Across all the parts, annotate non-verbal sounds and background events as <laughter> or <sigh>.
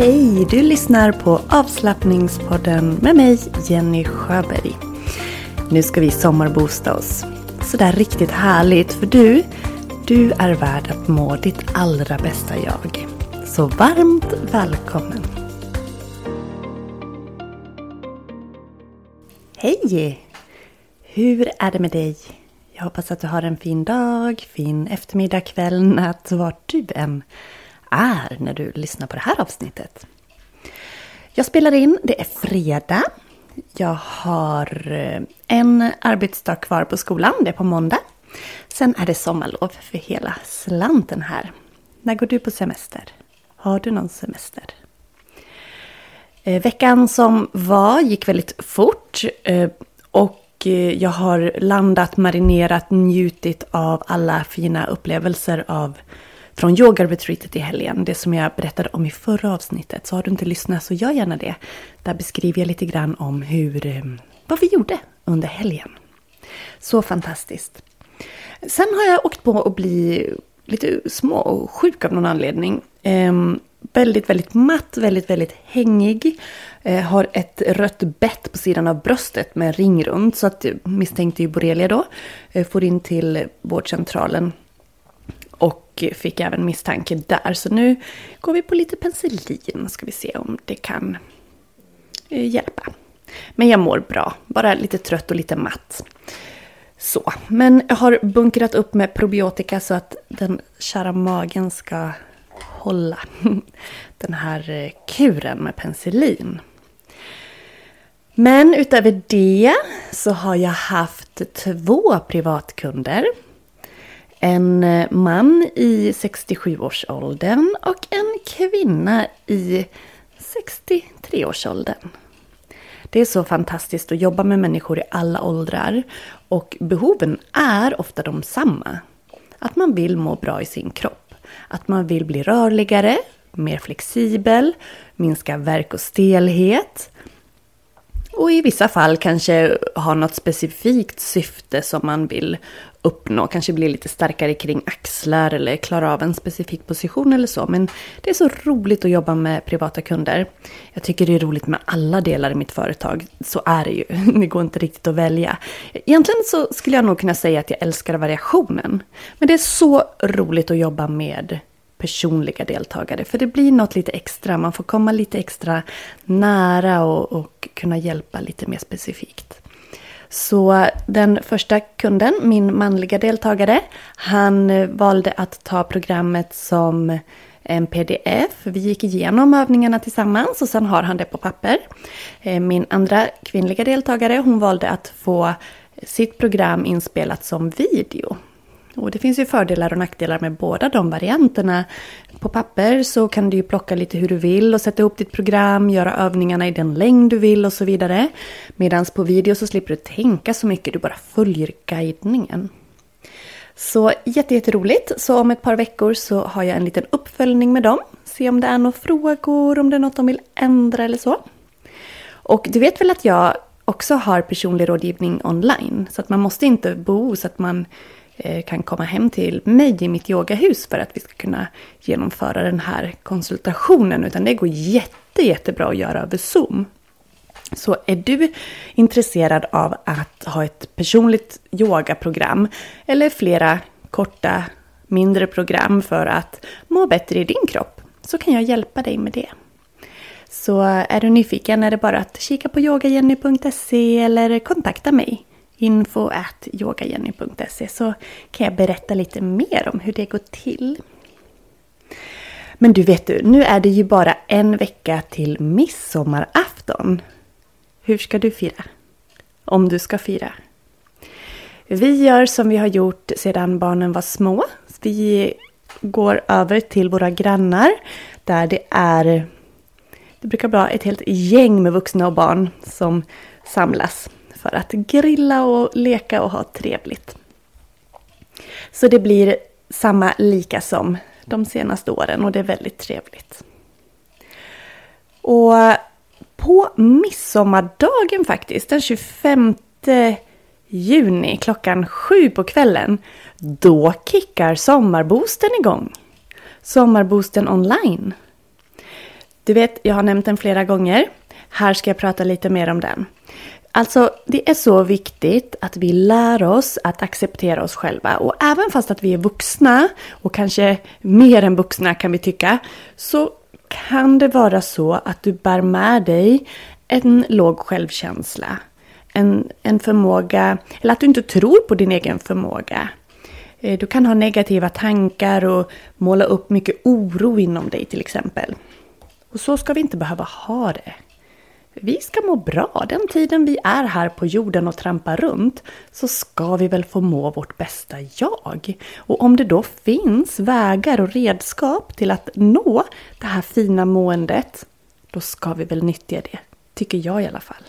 Hej! Du lyssnar på avslappningspodden med mig, Jenny Sjöberg. Nu ska vi sommarbosta oss. Sådär riktigt härligt, för du, du är värd att må ditt allra bästa jag. Så varmt välkommen! Hej! Hur är det med dig? Jag hoppas att du har en fin dag, fin eftermiddag, kväll, natt, vart du än är när du lyssnar på det här avsnittet. Jag spelar in, det är fredag. Jag har eh, en arbetsdag kvar på skolan, det är på måndag. Sen är det sommarlov för hela slanten här. När går du på semester? Har du någon semester? Eh, veckan som var gick väldigt fort. Eh, och jag har landat, marinerat, njutit av alla fina upplevelser av från yogaretreatet i helgen. Det som jag berättade om i förra avsnittet. Så har du inte lyssnat så gör gärna det. Där beskriver jag lite grann om hur, eh, vad vi gjorde under helgen. Så fantastiskt. Sen har jag åkt på att bli lite småsjuk av någon anledning. Eh, väldigt, väldigt matt, väldigt, väldigt hängig. Eh, har ett rött bett på sidan av bröstet med ring runt. Så att misstänkte ju borrelia då. Eh, får in till vårdcentralen och fick även misstanke där. Så nu går vi på lite penicillin. Ska vi se om det kan eh, hjälpa. Men jag mår bra. Bara lite trött och lite matt. Så, men jag har bunkrat upp med probiotika så att den kära magen ska hålla <laughs> den här eh, kuren med penicillin. Men utöver det så har jag haft två privatkunder en eh, man i 67-årsåldern och en kvinna i 63-årsåldern. Det är så fantastiskt att jobba med människor i alla åldrar och behoven är ofta de samma. Att man vill må bra i sin kropp. Att man vill bli rörligare, mer flexibel, minska värk och stelhet. Och i vissa fall kanske ha något specifikt syfte som man vill uppnå. Kanske bli lite starkare kring axlar eller klara av en specifik position eller så. Men det är så roligt att jobba med privata kunder. Jag tycker det är roligt med alla delar i mitt företag. Så är det ju. <laughs> Det går inte riktigt att välja. Egentligen så skulle jag nog kunna säga att jag älskar variationen. Men det är så roligt att jobba med personliga deltagare. För det blir något lite extra. Man får komma lite extra nära och, och kunna hjälpa lite mer specifikt. Så den första kunden, min manliga deltagare, han eh, valde att ta programmet som en pdf. Vi gick igenom övningarna tillsammans och sen har han det på papper. Eh, min andra kvinnliga deltagare, hon valde att få sitt program inspelat som video. Och det finns ju fördelar och nackdelar med båda de varianterna. På papper så kan du ju plocka lite hur du vill och sätta ihop ditt program, göra övningarna i den längd du vill och så vidare. Medan på video så slipper du tänka så mycket, du bara följer guidningen. Så jätteroligt. Så om ett par veckor så har jag en liten uppföljning med dem. Se om det är några frågor, om det är något de vill ändra eller så. Och du vet väl att jag också har personlig rådgivning online. Så att man måste inte bo så att man Eh, kan komma hem till mig i mitt yogahus för att vi ska kunna genomföra den här konsultationen. Utan det går jätte, jättebra att göra över Zoom. Så är du intresserad av att ha ett personligt yogaprogram eller flera korta mindre program för att må bättre i din kropp så kan jag hjälpa dig med det. Så är du nyfiken är det bara att kika på yogajenny.se eller kontakta mig. Info at yogajenny.se så kan jag berätta lite mer om hur det går till. Men du vet du, nu är det ju bara en vecka till midsommarafton. Hur ska du fira? Om du ska fira. Vi gör som vi har gjort sedan barnen var små. Vi går över till våra grannar där det är det brukar vara ett helt gäng med vuxna och barn som samlas för att grilla och leka och ha trevligt. Så det blir samma lika som de senaste åren och det är väldigt trevligt. Och på midsommardagen faktiskt, den 25 juni klockan sju på kvällen, då kickar Sommarboosten igång. Sommarboosten online. Du vet, jag har nämnt den flera gånger. Här ska jag prata lite mer om den. Alltså, det är så viktigt att vi lär oss att acceptera oss själva. Och även fast att vi är vuxna, och kanske mer än vuxna kan vi tycka, så kan det vara så att du bär med dig en låg självkänsla. En, en förmåga, eller att du inte tror på din egen förmåga. Eh, du kan ha negativa tankar och måla upp mycket oro inom dig till exempel. Och så ska vi inte behöva ha det. Vi ska må bra. Den tiden vi är här på jorden och trampar runt så ska vi väl få må vårt bästa jag. Och om det då finns vägar och redskap till att nå det här fina måendet, då ska vi väl nyttja det. Tycker jag i alla fall.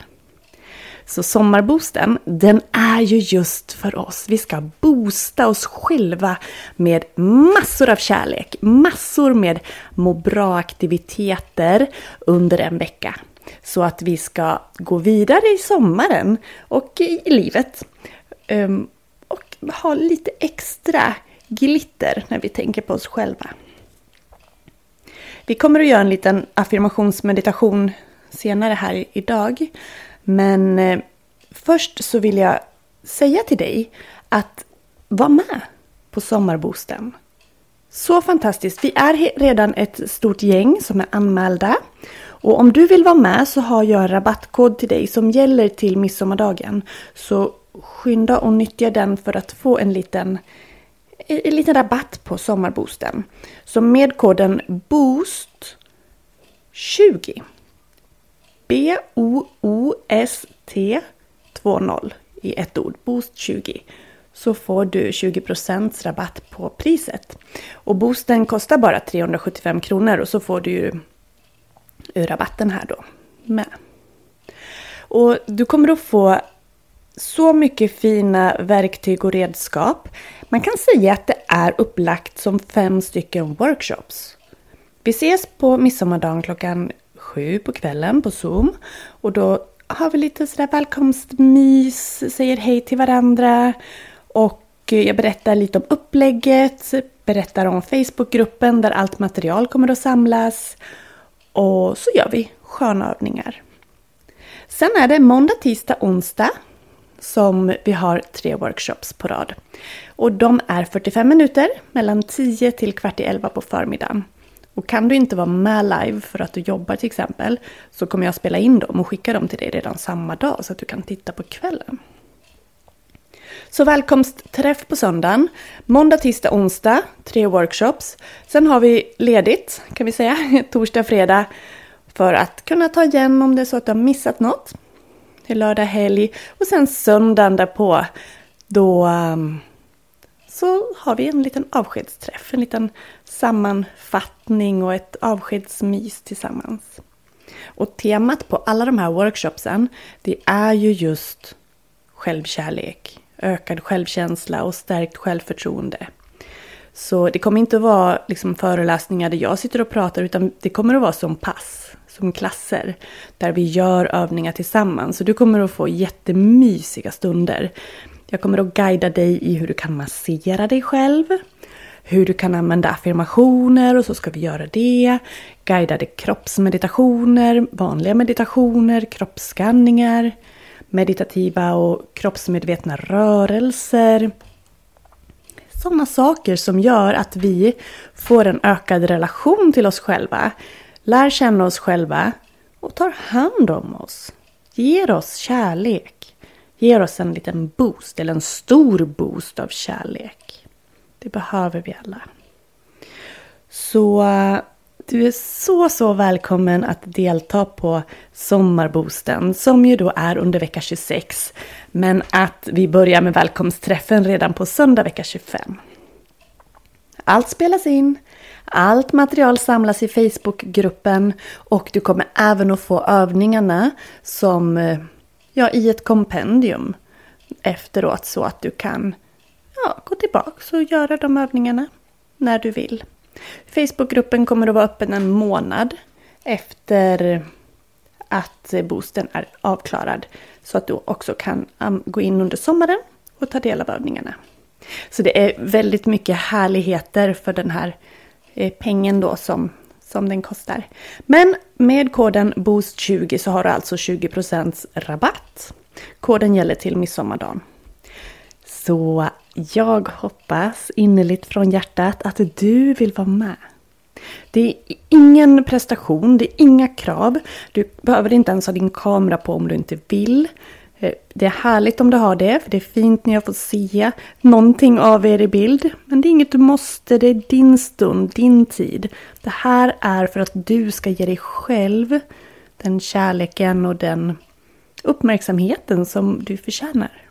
Så sommarboosten, den är ju just för oss. Vi ska boosta oss själva med massor av kärlek, massor med må bra-aktiviteter under en vecka. Så att vi ska gå vidare i sommaren och i livet. Ehm, och ha lite extra glitter när vi tänker på oss själva. Vi kommer att göra en liten affirmationsmeditation senare här idag. Men eh, först så vill jag säga till dig att var med på Sommarboosten. Så fantastiskt! Vi är redan ett stort gäng som är anmälda. Och om du vill vara med så har jag en rabattkod till dig som gäller till midsommardagen. Så skynda och nyttja den för att få en liten, eh, en liten rabatt på sommarboosten. Så med koden BOOST20 B-O-O-S-T 20 i ett ord, Boost 20 så får du 20% rabatt på priset. Och boosten kostar bara 375 kronor och så får du ju ur rabatten här då med. Och du kommer att få så mycket fina verktyg och redskap. Man kan säga att det är upplagt som fem stycken workshops. Vi ses på midsommardagen klockan sju på kvällen på Zoom. Och då har vi lite sådär välkomstmys, säger hej till varandra. Och jag berättar lite om upplägget, berättar om Facebookgruppen där allt material kommer att samlas. Och så gör vi sköna övningar. Sen är det måndag, tisdag, onsdag som vi har tre workshops på rad. Och de är 45 minuter mellan 10 till kvart i 11 på förmiddagen. Och kan du inte vara med live för att du jobbar till exempel så kommer jag spela in dem och skicka dem till dig redan samma dag så att du kan titta på kvällen. Så välkomstträff på söndagen. Måndag, tisdag, onsdag. Tre workshops. Sen har vi ledigt kan vi säga. <laughs> Torsdag, fredag. För att kunna ta igen om det är så att du har missat något. Till lördag, helg. Och sen söndagen därpå. Då um, så har vi en liten avskedsträff. En liten sammanfattning och ett avskedsmys tillsammans. Och temat på alla de här workshopsen, det är ju just självkärlek, ökad självkänsla och stärkt självförtroende. Så det kommer inte att vara liksom föreläsningar där jag sitter och pratar utan det kommer att vara som pass, som klasser. Där vi gör övningar tillsammans. Så du kommer att få jättemysiga stunder Jag kommer att guida dig i hur du kan massera dig själv. Hur du kan använda affirmationer och så ska vi göra det. Guidade kroppsmeditationer, vanliga meditationer, kroppsskanningar. Meditativa och kroppsmedvetna rörelser. Sådana saker som gör att vi får en ökad relation till oss själva. Lär känna oss själva och tar hand om oss. Ger oss kärlek. Ger oss en liten boost eller en stor boost av kärlek. Det behöver vi alla. Så du är så, så välkommen att delta på sommarboosten som ju då är under vecka 26. Men att vi börjar med välkomstträffen redan på söndag vecka 25. Allt spelas in. Allt material samlas i Facebookgruppen och du kommer även att få övningarna som eh, ja, i ett kompendium efteråt så att du kan ja, gå tillbaka och göra de övningarna när du vill. Facebookgruppen kommer att vara öppen en månad efter att boosten är avklarad. Så att du också kan gå in under sommaren och ta del av övningarna. Så det är väldigt mycket härligheter för den här eh, pengen då som, som den kostar. Men med koden BOOST20 så har du alltså 20% rabatt. Koden gäller till midsommardagen. Så jag hoppas innerligt från hjärtat att du vill vara med. Det är ingen prestation, det är inga krav. Du behöver inte ens ha din kamera på om du inte vill. Eh, det är härligt om du har det, för det är fint när jag får se någonting av er i bild. Men det är inget du måste, det är din stund, din tid. Det här är för att du ska ge dig själv den kärleken och den uppmärksamheten som du förtjänar.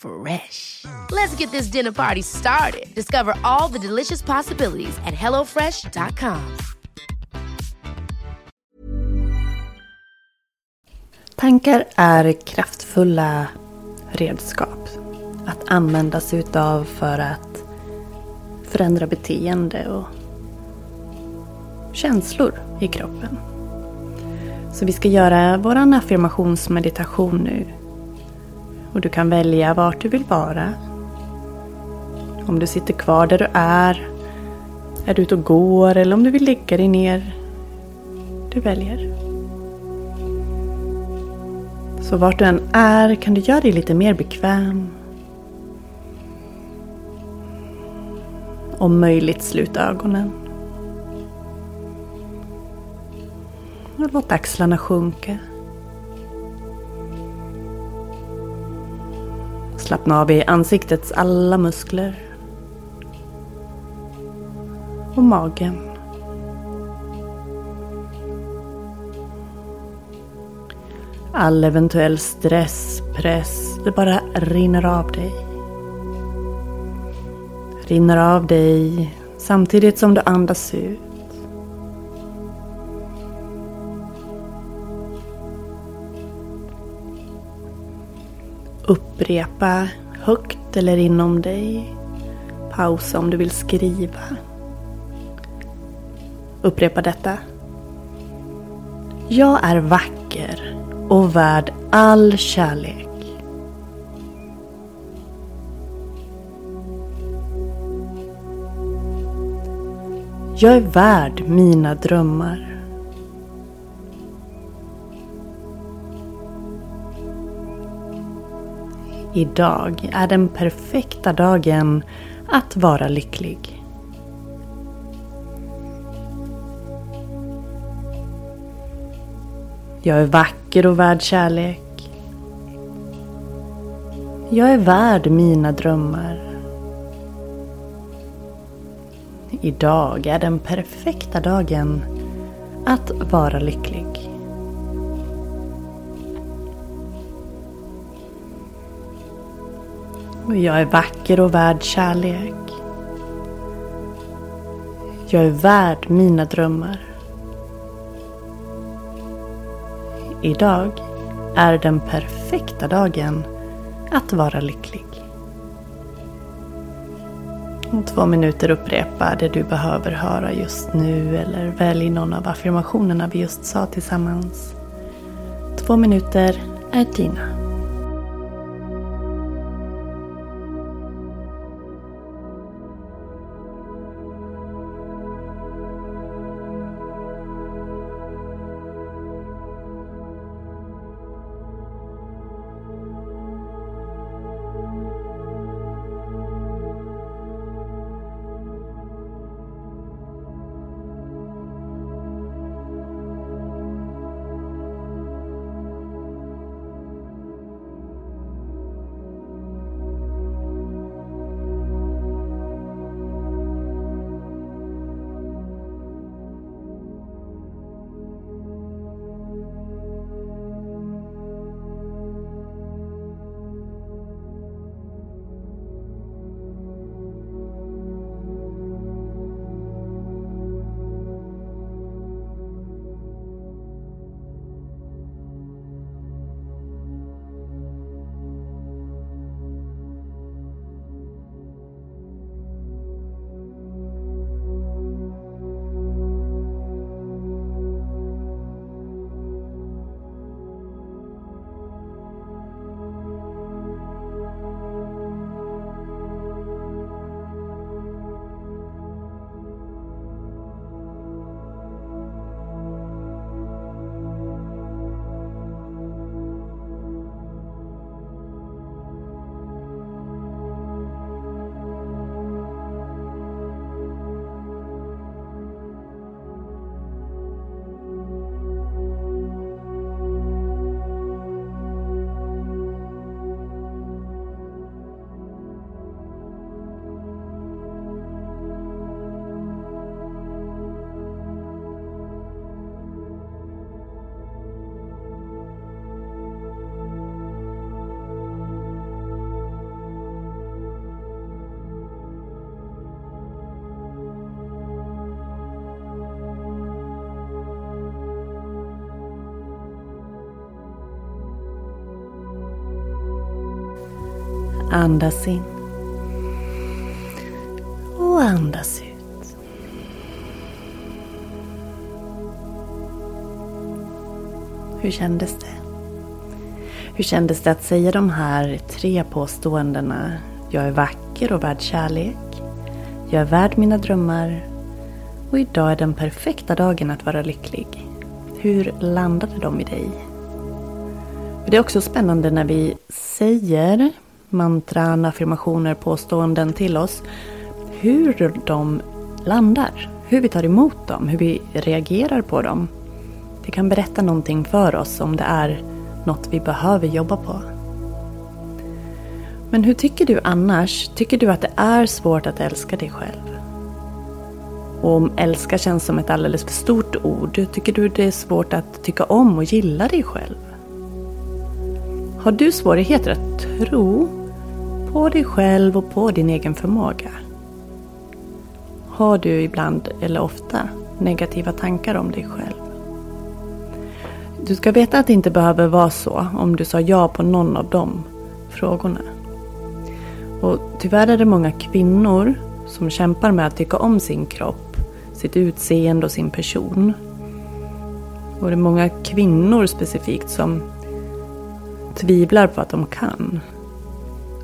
Fresh. Let's get this dinner party started. Discover all the delicious possibilities at hellofresh.com. Tankar är kraftfulla redskap att använda sig utav för att förändra beteende och känslor i kroppen. Så vi ska göra vår affirmationsmeditation nu. Och du kan välja vart du vill vara. Om du sitter kvar där du är. Är du ute och går eller om du vill lägga dig ner. Du väljer. Så vart du än är kan du göra dig lite mer bekväm. Om möjligt slut ögonen. Och låt axlarna sjunka. Slappna av i ansiktets alla muskler. Och magen. All eventuell stress, press, det bara rinner av dig. Rinner av dig samtidigt som du andas ut. Upprepa högt eller inom dig. Pausa om du vill skriva. Upprepa detta. Jag är vacker och värd all kärlek. Jag är värd mina drömmar. Idag är den perfekta dagen att vara lycklig. Jag är vacker och värd kärlek. Jag är värd mina drömmar. Idag är den perfekta dagen att vara lycklig. Jag är vacker och värd kärlek. Jag är värd mina drömmar. Idag är den perfekta dagen att vara lycklig. Två minuter upprepa det du behöver höra just nu eller välj någon av affirmationerna vi just sa tillsammans. Två minuter är dina. Andas in. Och andas ut. Hur kändes det? Hur kändes det att säga de här tre påståendena? Jag är vacker och värd kärlek. Jag är värd mina drömmar. Och idag är den perfekta dagen att vara lycklig. Hur landade de i dig? Det är också spännande när vi säger mantran, affirmationer, påståenden till oss. Hur de landar, hur vi tar emot dem, hur vi reagerar på dem. Det kan berätta någonting för oss om det är något vi behöver jobba på. Men hur tycker du annars? Tycker du att det är svårt att älska dig själv? Och om älska känns som ett alldeles för stort ord, tycker du det är svårt att tycka om och gilla dig själv? Har du svårigheter att tro på dig själv och på din egen förmåga? Har du ibland, eller ofta, negativa tankar om dig själv? Du ska veta att det inte behöver vara så om du sa ja på någon av de frågorna. Och tyvärr är det många kvinnor som kämpar med att tycka om sin kropp, sitt utseende och sin person. Och det är många kvinnor specifikt som tvivlar på att de kan.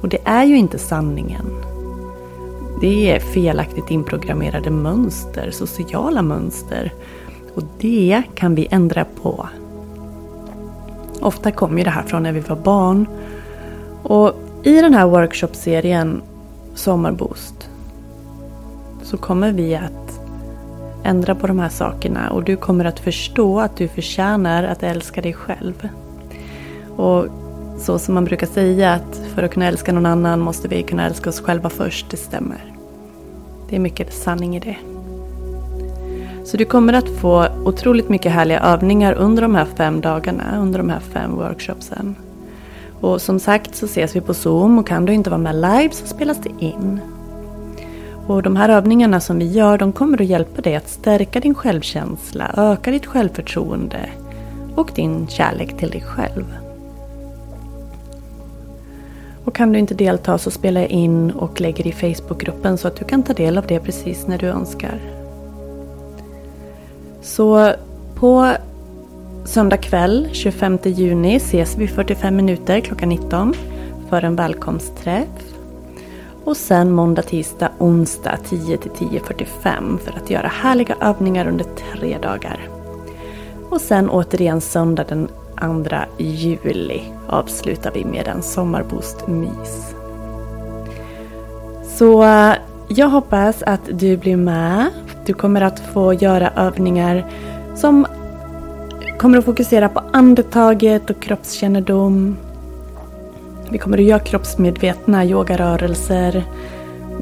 Och det är ju inte sanningen. Det är felaktigt inprogrammerade mönster, sociala mönster. Och det kan vi ändra på. Ofta kommer det här från när vi var barn. Och i den här workshopserien Sommarboost så kommer vi att ändra på de här sakerna och du kommer att förstå att du förtjänar att älska dig själv. Och så som man brukar säga att för att kunna älska någon annan måste vi kunna älska oss själva först, det stämmer. Det är mycket sanning i det. Så du kommer att få otroligt mycket härliga övningar under de här fem dagarna, under de här fem workshopsen. Och som sagt så ses vi på Zoom och kan du inte vara med live så spelas det in. Och de här övningarna som vi gör de kommer att hjälpa dig att stärka din självkänsla, öka ditt självförtroende och din kärlek till dig själv. Och kan du inte delta så spelar jag in och lägger i Facebookgruppen så att du kan ta del av det precis när du önskar. Så på söndag kväll 25 juni ses vi 45 minuter klockan 19 för en välkomstträff. Och sen måndag, tisdag, onsdag 10 till 10.45 för att göra härliga övningar under tre dagar. Och sen återigen söndag den 2 juli avslutar vi med en sommarboost-mys. Så eh, jag hoppas att du blir med. Du kommer att få göra övningar som kommer att fokusera på andetaget och kroppskännedom. Vi kommer att göra kroppsmedvetna yogarörelser.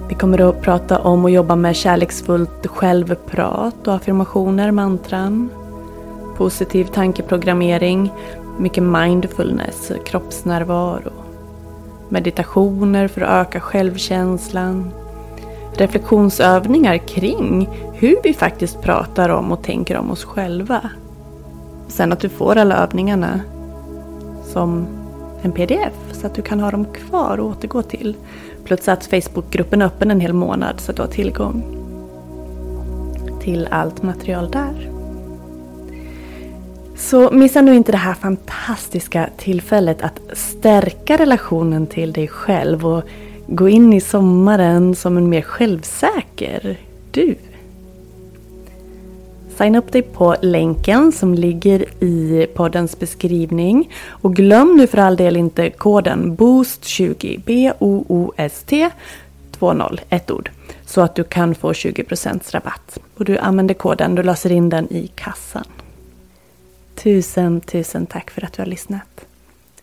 Vi kommer att prata om och jobba med kärleksfullt självprat och affirmationer, mantran. Positiv tankeprogrammering, mycket mindfulness, kroppsnärvaro. Meditationer för att öka självkänslan. Reflektionsövningar kring hur vi faktiskt pratar om och tänker om oss själva. Sen att du får alla övningarna som en pdf så att du kan ha dem kvar och återgå till. Plus att Facebookgruppen är öppen en hel månad så att du har tillgång till allt material där. Så missa nu inte det här fantastiska tillfället att stärka relationen till dig själv och gå in i sommaren som en mer självsäker du. Signa upp dig på länken som ligger i poddens beskrivning. Och glöm nu för all del inte koden BOOST20, B-O-O-S-T 20, ett ord. Så att du kan få 20% rabatt. Och du använder koden, du löser in den i kassan. Tusen, tusen tack för att du har lyssnat.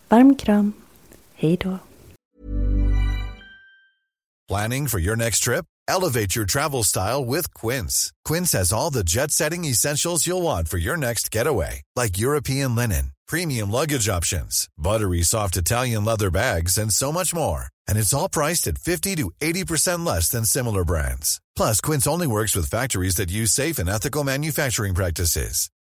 Varm kram. Hej då. Planning for your next trip? Elevate your travel style with Quince. Quince has all the jet-setting essentials you'll want for your next getaway. Like European linen, premium luggage options, buttery soft Italian leather bags, and so much more. And it's all priced at 50 to 80% less than similar brands. Plus, Quince only works with factories that use safe and ethical manufacturing practices.